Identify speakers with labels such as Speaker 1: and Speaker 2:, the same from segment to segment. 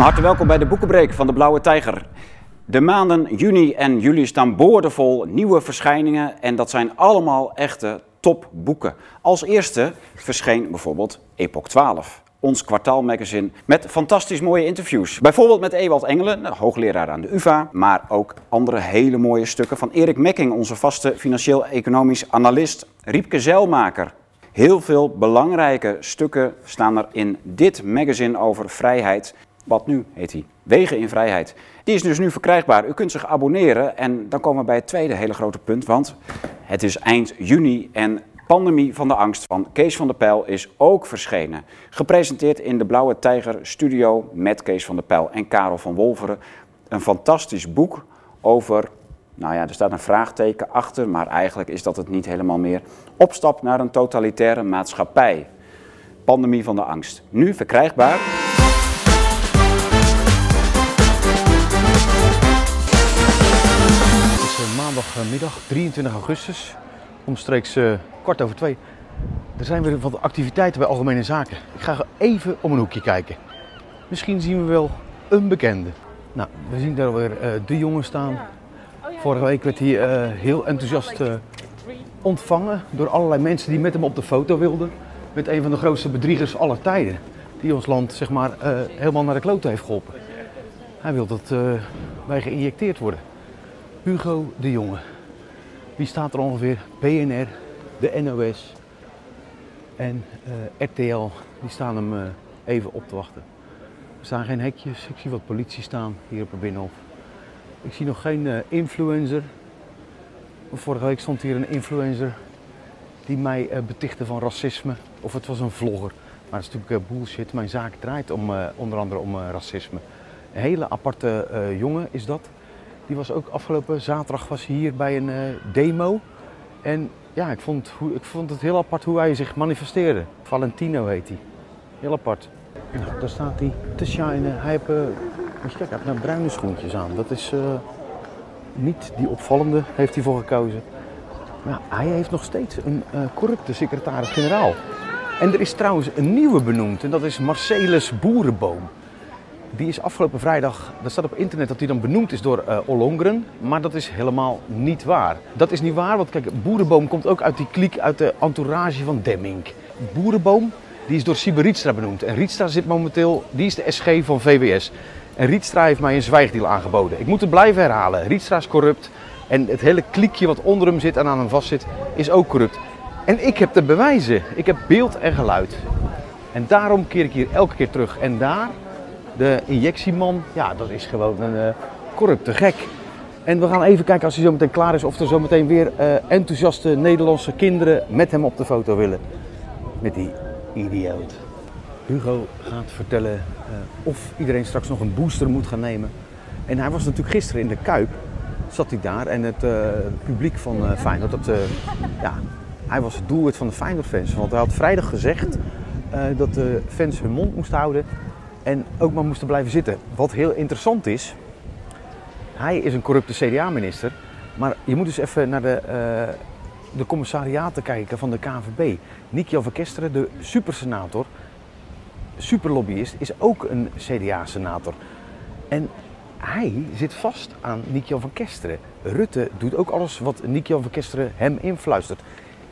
Speaker 1: Van harte welkom bij de Boekenbreek van de Blauwe Tijger. De maanden juni en juli staan boordevol nieuwe verschijningen en dat zijn allemaal echte topboeken. Als eerste verscheen bijvoorbeeld Epoch 12, ons kwartaalmagazine met fantastisch mooie interviews. Bijvoorbeeld met Ewald Engelen, hoogleraar aan de UvA, maar ook andere hele mooie stukken van Erik Mekking, onze vaste financieel-economisch analist, Riepke Zeilmaker. Heel veel belangrijke stukken staan er in dit magazine over vrijheid. Wat nu heet hij? Wegen in Vrijheid. Die is dus nu verkrijgbaar. U kunt zich abonneren en dan komen we bij het tweede hele grote punt, want het is eind juni en Pandemie van de Angst van Kees van der Pijl is ook verschenen. Gepresenteerd in de Blauwe Tijger Studio met Kees van der Pijl en Karel van Wolveren. Een fantastisch boek over, nou ja, er staat een vraagteken achter, maar eigenlijk is dat het niet helemaal meer. Opstap naar een totalitaire maatschappij. Pandemie van de Angst. Nu verkrijgbaar.
Speaker 2: Maandagmiddag 23 augustus, omstreeks eh, kwart over twee. Er zijn weer wat activiteiten bij Algemene Zaken. Ik ga even om een hoekje kijken. Misschien zien we wel een bekende. Nou, we zien daar weer eh, de jongen staan. Vorige week werd hij eh, heel enthousiast ontvangen door allerlei mensen die met hem op de foto wilden. Met een van de grootste bedriegers aller tijden. Die ons land zeg maar, helemaal naar de klote heeft geholpen. Hij wil dat wij geïnjecteerd worden. Hugo de Jonge. Wie staat er ongeveer? BNR, de NOS en eh, RTL. Die staan hem eh, even op te wachten. Er staan geen hekjes. Ik zie wat politie staan hier op het binnenhof. Ik zie nog geen eh, influencer. Vorige week stond hier een influencer die mij betichtte van racisme. Of het was een vlogger. Maar dat is natuurlijk bullshit. Mijn zaak draait om, onder andere om racisme. Een hele aparte jongen is dat. Die was ook afgelopen zaterdag was hij hier bij een eh, demo. En ja, ik vond, ik vond het heel apart hoe hij zich manifesteerde. Valentino heet hij. Heel apart. Nou, daar staat hij te shinen. Hij heeft, eh, moet je kijken, hij heeft nou bruine schoentjes aan. Dat is niet die opvallende, heeft hij voor gekozen. Maar hij heeft nog steeds een eh, corrupte secretaris-generaal. En er is trouwens een nieuwe benoemd en dat is Marcellus Boerenboom. Die is afgelopen vrijdag, dat staat op internet dat hij dan benoemd is door eh Ollongren, maar dat is helemaal niet waar. Dat is niet waar, want kijk, Boerenboom komt ook uit die kliek, uit de entourage van Demming. Boerenboom, die is door Siber Rietstra benoemd. En Rietstra zit momenteel, die is de SG van VWS. En Rietstra heeft mij een zwijgdeal aangeboden. Ik moet het blijven herhalen, Rietstra is corrupt. En het hele kliekje wat onder hem zit en aan hem vastzit, is ook corrupt. En ik heb de bewijzen. Ik heb beeld en geluid. En daarom keer ik hier elke keer terug. En daar, de injectieman, ja, dat is gewoon een eh, corrupte gek. En we gaan even kijken als hij zo meteen klaar is of er zo meteen weer eh, enthousiaste Nederlandse kinderen met hem op de foto willen. Met die idioot. Hugo gaat vertellen eh, of iedereen straks nog een booster moet gaan nemen. En hij was natuurlijk gisteren in de Kuip, zat hij daar. En het publiek van Feyenoord, dat, ja, hij was het doelwit van de Feyenoord-fans. Want hij had vrijdag gezegd dat de fans hun mond moesten houden en ook maar moesten blijven zitten. Wat heel interessant is, hij is een corrupte CDA-minister. Maar je moet dus even naar de, eh, de commissariaten kijken van de KNVB. Nicky van Kesteren, de supersenator, superlobbyist, is ook een CDA-senator. En hij zit vast aan Nicky van Kesteren. Rutte doet ook alles wat Nicky van Kesteren hem influistert.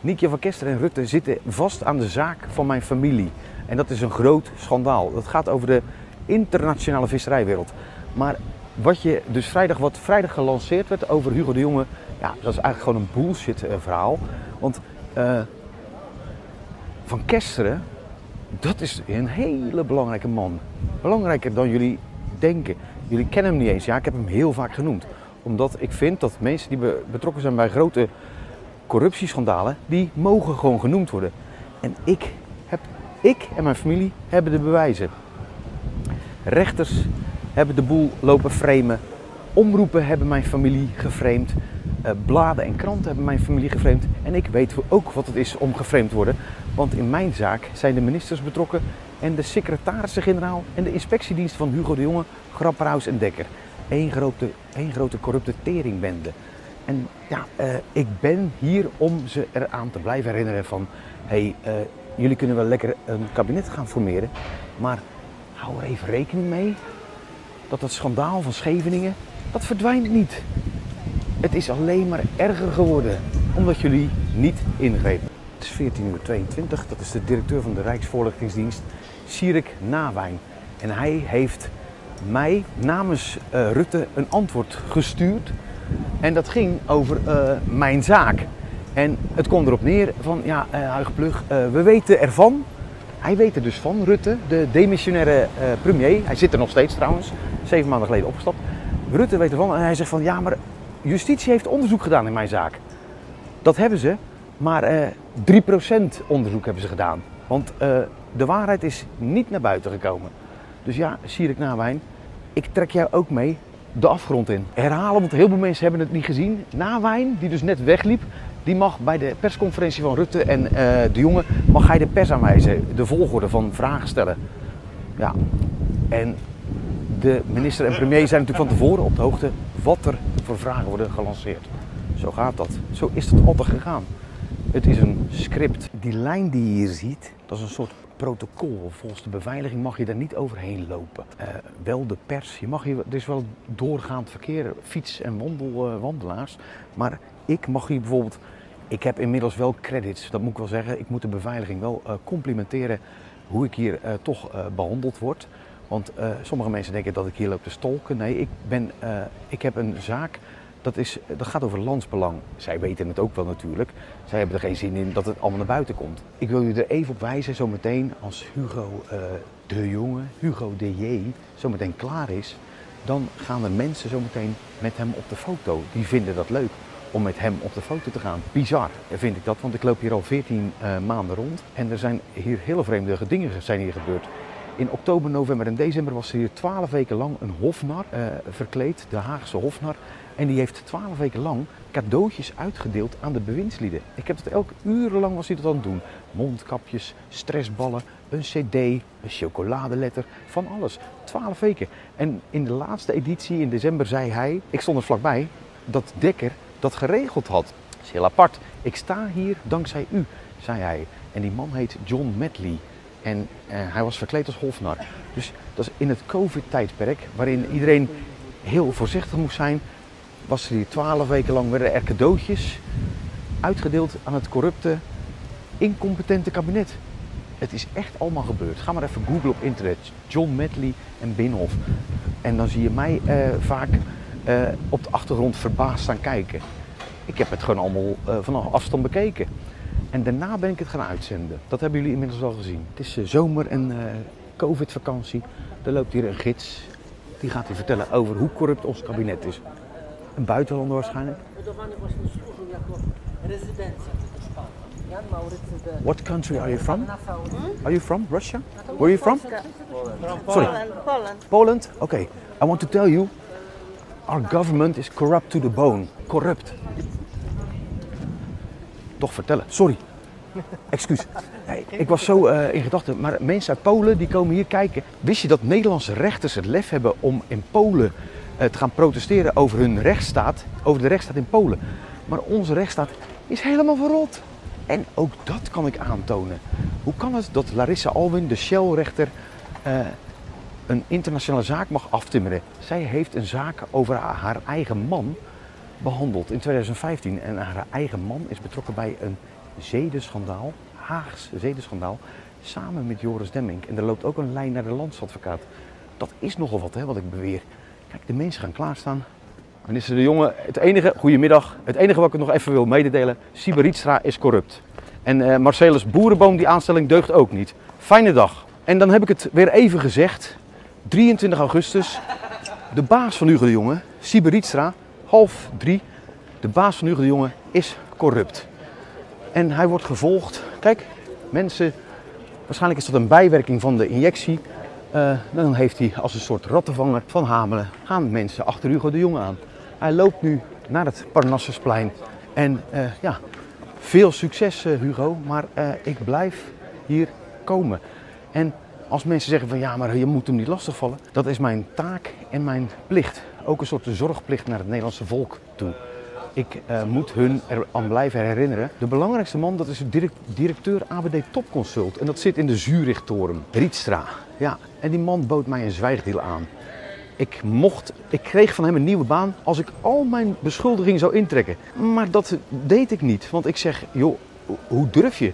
Speaker 2: Nicky van Kesteren en Rutte zitten vast aan de zaak van mijn familie. En dat is een groot schandaal. Dat gaat over de internationale visserijwereld. Maar wat je dus vrijdag, wat vrijdag gelanceerd werd over Hugo de Jonge, ja, dat is eigenlijk gewoon een bullshit eh, verhaal. Want eh, Van Kesteren, dat is een hele belangrijke man. Belangrijker dan jullie denken. Jullie kennen hem niet eens. Ja, ik heb hem heel vaak genoemd. Omdat ik vind dat mensen die be- betrokken zijn bij grote corruptieschandalen, die mogen gewoon genoemd worden. En ik, heb, ik en mijn familie hebben de bewijzen. Rechters hebben de boel lopen framen. Omroepen hebben mijn familie geframed. Eh, bladen en kranten hebben mijn familie geframed. En ik weet ook wat het is om geframed te worden. Want in mijn zaak zijn de ministers betrokken en de secretarissen-generaal en de inspectiedienst van Hugo de Jonge, Grapperhaus en Dekker. Eén grote, één grote corrupte teringbende. En ja, eh, ik ben hier om ze eraan te blijven herinneren van... hé, hey, eh, jullie kunnen wel lekker een kabinet gaan formeren, maar hou er even rekening mee dat het schandaal van Scheveningen, dat verdwijnt niet. Het is alleen maar erger geworden, omdat jullie niet ingrepen. Het is 14 uur 22, dat is de directeur van de Rijksvoorlichtingsdienst, Sierik Nawijn. En hij heeft mij namens uh, Rutte een antwoord gestuurd. En dat ging over uh, mijn zaak. En het kwam erop neer van, ja, uh, Huig Plug, we weten ervan. Hij weet er dus van, Rutte, de demissionaire premier. Hij zit er nog steeds trouwens, zeven maanden geleden opgestapt. Rutte weet ervan en hij zegt van, ja, maar justitie heeft onderzoek gedaan in mijn zaak. Dat hebben ze, maar 3% onderzoek hebben ze gedaan. Want de waarheid is niet naar buiten gekomen. Dus ja, Sierik Nawijn, ik trek jou ook mee de afgrond in. Herhalen, want heel veel mensen hebben het niet gezien. Nawijn, die dus net wegliep, die mag bij de persconferentie van Rutte en uh, de jongen, mag hij de pers aanwijzen, de volgorde van vragen stellen. Ja, en de minister en premier zijn natuurlijk van tevoren op de hoogte wat er voor vragen worden gelanceerd. Zo gaat dat. Zo is het altijd gegaan. Het is een script. Die lijn die je hier ziet, dat is een soort protocol. Volgens de beveiliging mag je daar niet overheen lopen. Uh, wel de pers, je mag hier, er is wel doorgaand verkeer, fiets- en wandel, uh, wandelaars. Maar ik mag hier bijvoorbeeld, ik heb inmiddels wel credits, dat moet ik wel zeggen. Ik moet de beveiliging wel uh, complimenteren hoe ik hier toch behandeld word. Want sommige mensen denken dat ik hier loop te stolken. Nee, ik, ben, ik heb een zaak dat, is, dat gaat over landsbelang. Zij weten het ook wel natuurlijk. Zij hebben er geen zin in dat het allemaal naar buiten komt. Ik wil jullie er even op wijzen, zometeen als Hugo uh, de Jonge, Hugo de J, zometeen klaar is, dan gaan er mensen zometeen met hem op de foto. Die vinden dat leuk om met hem op de foto te gaan. Bizar vind ik dat, want ik loop hier al 14 uh, maanden rond en er zijn hier hele vreemde dingen zijn hier gebeurd. In oktober, november en december was er hier 12 weken lang een hofnar uh, verkleed, de Haagse hofnar. En die heeft twaalf weken lang cadeautjes uitgedeeld aan de bewindslieden. Ik heb het elke urenlang was hij dat aan het doen. Mondkapjes, stressballen, een cd, een chocoladeletter, van alles. Twaalf weken. En in de laatste editie in december zei hij, ik stond er vlakbij, dat Dekker dat geregeld had. Dat is heel apart. Ik sta hier dankzij u, zei hij. En die man heet John Medley. En uh, hij was verkleed als hofnar. Dus dat is in het COVID-tijdperk, waarin iedereen heel voorzichtig moest zijn, was er hier twaalf weken lang werden er cadeautjes uitgedeeld aan het corrupte, incompetente kabinet. Het is echt allemaal gebeurd. Ga maar even googlen op internet. John Medley en Binhoff. En dan zie je mij uh, vaak uh, op de achtergrond verbaasd staan kijken. Ik heb het gewoon allemaal uh, vanaf afstand bekeken. En daarna ben ik het gaan uitzenden. Dat hebben jullie inmiddels al gezien. Het is zomer en covid-vakantie. Er loopt hier een gids. Die gaat hier vertellen over hoe corrupt ons kabinet is. Een buitenlander waarschijnlijk. What country are you from? Are you from Russia? Where are you from? Sorry.
Speaker 3: Poland.
Speaker 2: Poland? Okay. I want to tell you, our government is corrupt to the bone. Corrupt. Toch vertellen. Sorry. Excuus. Nee, ik was zo uh, in gedachten. Maar mensen uit Polen die komen hier kijken. Wist je dat Nederlandse rechters het lef hebben om in Polen te gaan protesteren over hun rechtsstaat, over de rechtsstaat in Polen. Maar onze rechtsstaat is helemaal verrot. En ook dat kan ik aantonen. Hoe kan het dat Larissa Alwin, de Shell-rechter, uh, een internationale zaak mag aftimmeren? Zij heeft een zaak over haar eigen man behandeld in 2015. En haar eigen man is betrokken bij een zedenschandaal, Haags zedenschandaal, samen met Joris Demming. En er loopt ook een lijn naar de landsadvocaat. Dat is nogal wat, hè, wat ik beweer. Kijk, de mensen gaan klaarstaan. Minister De Jonge, het enige, goedemiddag. Het enige wat ik nog even wil mededelen, Siberitstra is corrupt. En uh, Marcellus Boerenboom, die aanstelling deugt ook niet. Fijne dag. En dan heb ik het weer even gezegd. 23 augustus, de baas van Hugo de Jonge, Siberitstra, half drie. De baas van Hugo de Jonge is corrupt. En hij wordt gevolgd. Kijk, mensen, waarschijnlijk is dat een bijwerking van de injectie. Uh, dan heeft hij als een soort rattenvanger van Hamelen gaan mensen achter Hugo de Jonge aan. Hij loopt nu naar het Parnassusplein. En uh, ja, veel succes uh, Hugo, maar ik blijf hier komen. En als mensen zeggen van ja, maar je moet hem niet lastigvallen. Dat is mijn taak en mijn plicht. Ook een soort zorgplicht naar het Nederlandse volk toe. Ik uh, moet hun eraan blijven herinneren. De belangrijkste man dat is de directeur ABD Topconsult. En dat zit in de Zurichtoren. Rietstra. Ja, en die man bood mij een zwijgdeal aan. Ik mocht, ik kreeg van hem een nieuwe baan als ik al mijn beschuldigingen zou intrekken. Maar dat deed ik niet, want ik zeg, joh, hoe durf je?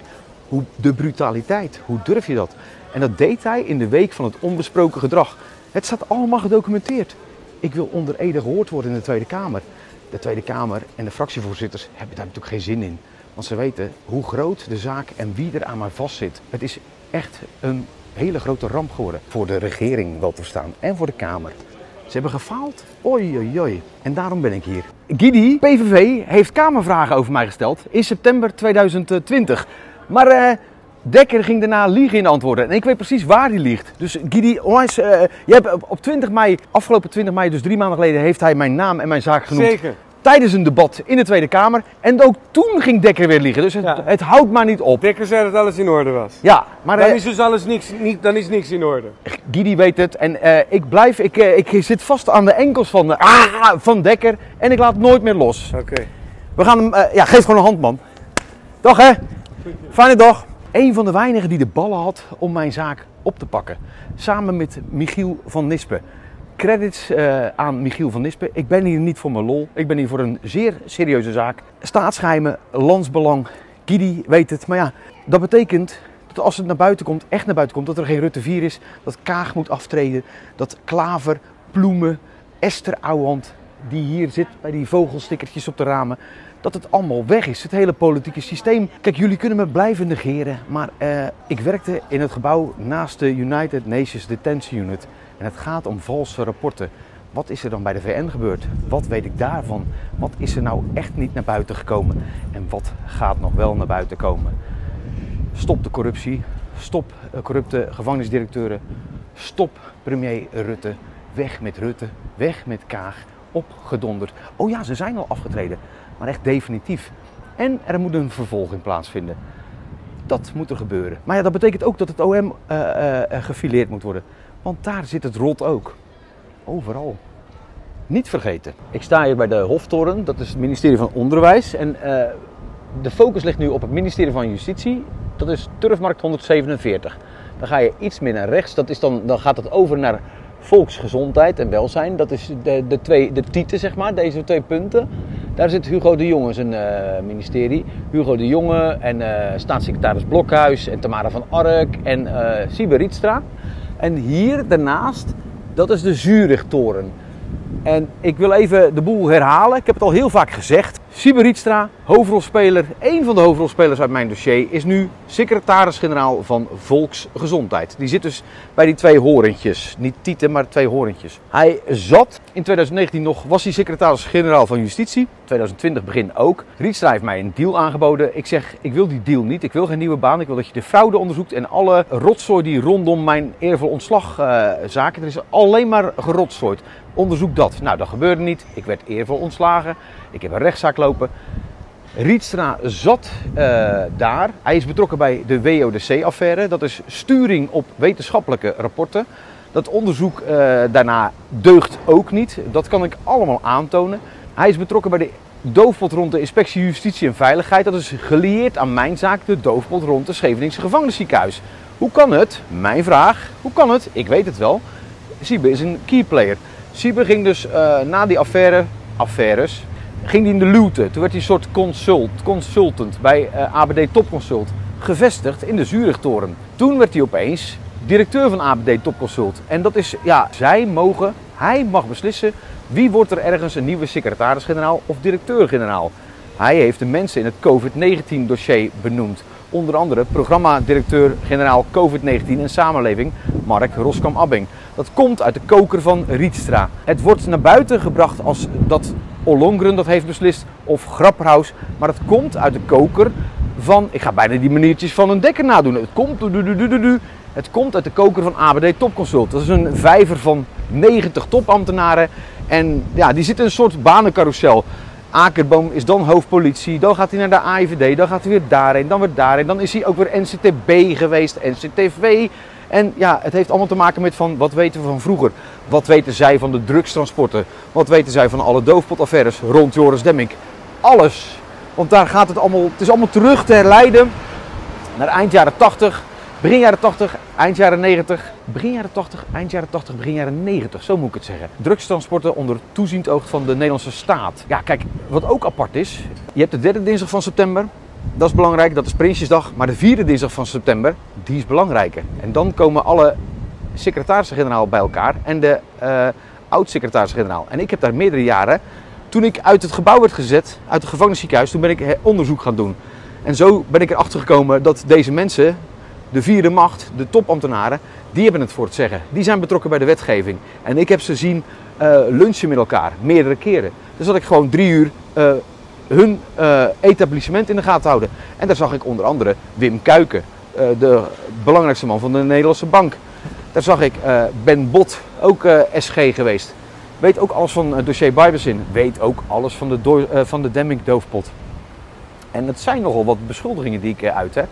Speaker 2: Hoe, de brutaliteit, hoe durf je dat? En dat deed hij in de week van het onbesproken gedrag. Het staat allemaal gedocumenteerd. Ik wil onder Ede gehoord worden in de Tweede Kamer. De Tweede Kamer en de fractievoorzitters hebben daar natuurlijk geen zin in. Want ze weten hoe groot de zaak en wie er aan mij vastzit. Het is echt een hele grote ramp geworden. Voor de regering wel te staan en voor de Kamer. Ze hebben gefaald. Oei, oei, oei. En daarom ben ik hier. Gidi, PVV, heeft Kamervragen over mij gesteld in september 2020. Maar uh, Dekker ging daarna liegen in antwoorden. En ik weet precies waar hij liegt. Dus Gidi, onwijs, uh, je hebt op 20 mei, afgelopen 20 mei, dus drie maanden geleden, heeft hij mijn naam en mijn zaak genoemd.
Speaker 3: Zeker
Speaker 2: tijdens een debat in de Tweede Kamer. En ook toen ging Dekker weer liggen. Dus het,
Speaker 3: Ja.
Speaker 2: het houdt maar niet op.
Speaker 3: Dekker zei dat alles in orde was.
Speaker 2: Ja, maar
Speaker 3: Dan
Speaker 2: eh,
Speaker 3: is dus alles niks, niet, dan is niks in orde.
Speaker 2: Guidi weet het. En eh, ik blijf, ik, eh, ik zit vast aan de enkels van, de, ah, van Dekker. En ik laat nooit meer los.
Speaker 3: Oké.
Speaker 2: We gaan hem, eh, ja, geef gewoon een hand, man. Dag hè. Fijne dag. Een van de weinigen die de ballen had om mijn zaak op te pakken. Samen met Michiel van Nispen. Credits eh, aan Michiel van Nispen. Ik ben hier niet voor mijn lol. Ik ben hier voor een zeer serieuze zaak. Staatsgeheimen, landsbelang. Gidi weet het. Maar ja, dat betekent dat als het naar buiten komt, echt naar buiten komt, dat er geen Rutte 4 is. Dat Kaag moet aftreden. Dat Klaver, Ploemen, Esther Ouwehand, die hier zit bij die vogelstickertjes op de ramen. Dat het allemaal weg is, het hele politieke systeem. Kijk, jullie kunnen me blijven negeren, maar eh, ik werkte in het gebouw naast de United Nations Detention Unit. En het gaat om valse rapporten. Wat is er dan bij de VN gebeurd? Wat weet ik daarvan? Wat is er nou echt niet naar buiten gekomen? En wat gaat nog wel naar buiten komen? Stop de corruptie. Stop eh, corrupte gevangenisdirecteuren. Stop premier Rutte. Weg met Rutte. Weg met Kaag. Opgedonderd. Oh ja, ze zijn al afgetreden. Maar echt definitief. En er moet een vervolging plaatsvinden. Dat moet er gebeuren. Maar ja, dat betekent ook dat het OM eh, eh, eh, gefileerd moet worden. Want daar zit het rot ook. Overal. Niet vergeten. Ik sta hier bij de Hoftoren, dat is het ministerie van Onderwijs. En de focus ligt nu op het ministerie van Justitie. Dat is Turfmarkt 147. Dan ga je iets meer naar rechts. Dat is dan, dan gaat het over naar volksgezondheid en welzijn. Dat is de, de, twee, de tieten, zeg maar, deze twee punten. Daar zit Hugo de Jonge zijn eh, ministerie. Hugo de Jonge en eh, staatssecretaris Blokhuis en Tamara van Ark en eh Siebe Rietstra. En hier daarnaast, dat is de Zurichtoren. En ik wil even de boel herhalen. Ik heb het al heel vaak gezegd. Siebe Rietstra, hoofdrolspeler, één van de hoofdrolspelers uit mijn dossier, is nu secretaris-generaal van Volksgezondheid. Die zit dus bij die twee horentjes. Niet tieten, maar twee horentjes. Hij zat in 2019 nog, was hij secretaris-generaal van Justitie. 2020 begin ook. Rietstra heeft mij een deal aangeboden. Ik zeg, ik wil die deal niet. Ik wil geen nieuwe baan. Ik wil dat je de fraude onderzoekt en alle rotzooi die rondom mijn eervol ontslagzaken. er is alleen maar gerotzooid. Onderzoek dat. Nou, dat gebeurde niet. Ik werd eervol ontslagen. Ik heb een rechtszaak lopen. Rietstra zat eh, daar. Hij is betrokken bij de WODC-affaire. Dat is sturing op wetenschappelijke rapporten. Dat onderzoek eh, daarna deugt ook niet. Dat kan ik allemaal aantonen. Hij is betrokken bij de doofpot rond de inspectie justitie en veiligheid. Dat is gelieerd aan mijn zaak, de doofpot rond de Scheveningse gevangenisziekenhuis. Hoe kan het? Mijn vraag. Hoe kan het? Ik weet het wel. Siebe is een keyplayer. Siebe ging dus eh, na die affaire, affaires, ging hij in de luwte. Toen werd hij een soort consult, consultant bij eh, ABD Topconsult, gevestigd in de Zurichtoren. Toen werd hij opeens directeur van ABD Topconsult. En dat is, ja, zij mogen, hij mag beslissen wie wordt er ergens een nieuwe secretaris-generaal of directeur-generaal. Hij heeft de mensen in het COVID-19 dossier benoemd. Onder andere programma-directeur-generaal COVID-19 en samenleving Mark Roskam-Abbing. Dat komt uit de koker van Rietstra. Het wordt naar buiten gebracht als dat Ollongren dat heeft beslist of Grapperhaus. Maar het komt uit de koker van, ik ga bijna die maniertjes van een dekker nadoen. Het komt, het komt uit de koker van ABD Topconsult. Dat is een vijver van 90 topambtenaren. En ja, die zitten in een soort banencarousel. Akerboom is dan hoofdpolitie, dan gaat hij naar de AIVD, dan gaat hij weer daarheen, dan weer daarheen. Dan is hij ook weer NCTB geweest, NCTV. En ja, het heeft allemaal te maken met van wat weten we van vroeger. Wat weten zij van de drugstransporten? Wat weten zij van alle doofpotaffaires rond Joris Demmink? Alles. Want daar gaat het allemaal, het is allemaal terug te herleiden naar eind jaren 80. Begin jaren 80, eind jaren 90. Begin jaren 80, eind jaren 80, begin jaren 90. Zo moet ik het zeggen. Drugstransporten onder toeziend oog van de Nederlandse staat. Ja, kijk, wat ook apart is. Je hebt de derde dinsdag van september. Dat is belangrijk, dat is Prinsjesdag. Maar de vierde dinsdag van september, die is belangrijker. En dan komen alle secretarissen-generaal bij elkaar en de uh, oud-secretaris-generaal. En ik heb daar meerdere jaren, toen ik uit het gebouw werd gezet, uit het gevangenisziekenhuis, toen ben ik onderzoek gaan doen. En zo ben ik erachter gekomen dat deze mensen, de vierde macht, de topambtenaren, die hebben het voor het zeggen. Die zijn betrokken bij de wetgeving. En ik heb ze zien uh, lunchen met elkaar, meerdere keren. Dus dat ik gewoon drie uur uh, hun uh, etablissement in de gaten houden. En daar zag ik onder andere Wim Kuiken, de belangrijkste man van de Nederlandse Bank. Daar zag ik Ben Bot, ook SG geweest. Weet ook alles van het dossier Bijbelzin. Weet ook alles van de, van de Demming doofpot. En het zijn nogal wat beschuldigingen die ik uit, hè.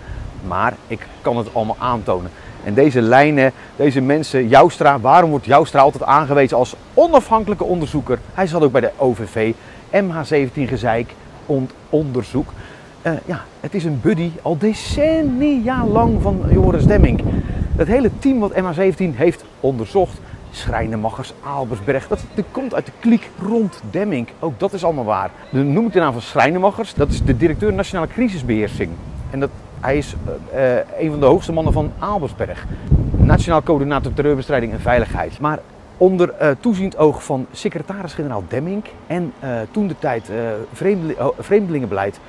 Speaker 2: Maar ik kan het allemaal aantonen. En deze lijnen, deze mensen, Joustra, waarom wordt Joustra altijd aangewezen als onafhankelijke onderzoeker? Hij zat ook bij de OVV, MH17 gezeik, onderzoek. Uh, ja, het is een buddy al decennia lang van Joris Demming. Het hele team wat MH17 heeft onderzocht, Schrijnemaggers, Albersberg, dat, dat komt uit de kliek rond Demming. Ook dat is allemaal waar. Dan noem ik de naam van Schrijnemaggers, dat is de directeur Nationale Crisisbeheersing. En dat, hij is uh, een van de hoogste mannen van Albersberg. Nationaal Coördinator Terreurbestrijding en Veiligheid. Maar onder uh, toeziend oog van secretaris-generaal Demming en uh, toen de tijd vreemdeling, vreemdelingenbeleid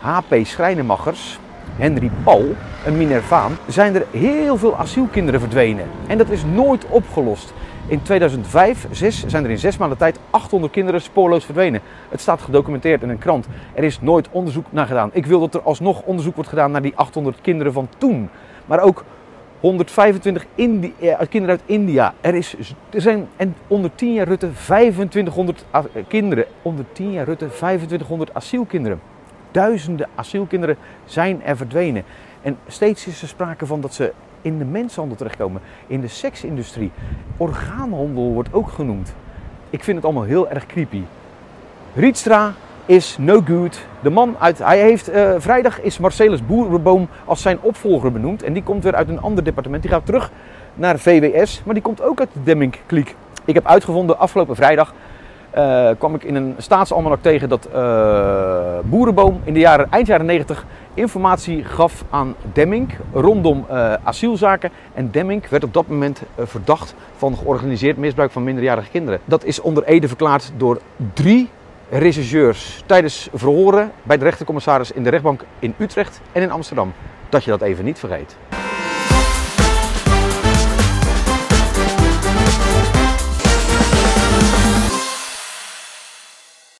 Speaker 2: HP Schrijnemaggers, Henry Paul, een Minervaan, zijn er heel veel asielkinderen verdwenen. En dat is nooit opgelost. In 2005, 6, zijn er in zes maanden tijd 800 kinderen spoorloos verdwenen. Het staat gedocumenteerd in een krant. Er is nooit onderzoek naar gedaan. Ik wil dat er alsnog onderzoek wordt gedaan naar die 800 kinderen van toen. Maar ook 125 Indi eh, kinderen uit India. Er, is, er zijn en onder 10 jaar Rutte 2500 kinderen. Onder 10 jaar Rutte 2500 asielkinderen. Duizenden asielkinderen zijn er verdwenen. En steeds is er sprake van dat ze in de mensenhandel terechtkomen, in de seksindustrie. Orgaanhandel wordt ook genoemd. Ik vind het allemaal heel erg creepy. Rietstra is no good. De man uit, hij heeft, uh, vrijdag is Marcellus Boerenboom als zijn opvolger benoemd. En die komt weer uit een ander departement. Die gaat terug naar VWS, maar die komt ook uit de Demming-kliek. Ik heb uitgevonden afgelopen vrijdag uh, kwam ik in een staatsalmanak tegen dat uh, Boerenboom in de jaren, eind jaren 90 informatie gaf aan Demming rondom uh, asielzaken. En Demming werd op dat moment verdacht van georganiseerd misbruik van minderjarige kinderen. Dat is onder Ede verklaard door drie rechercheurs tijdens verhoren bij de rechtercommissaris in de rechtbank in Utrecht en in Amsterdam. Dat je dat even niet vergeet.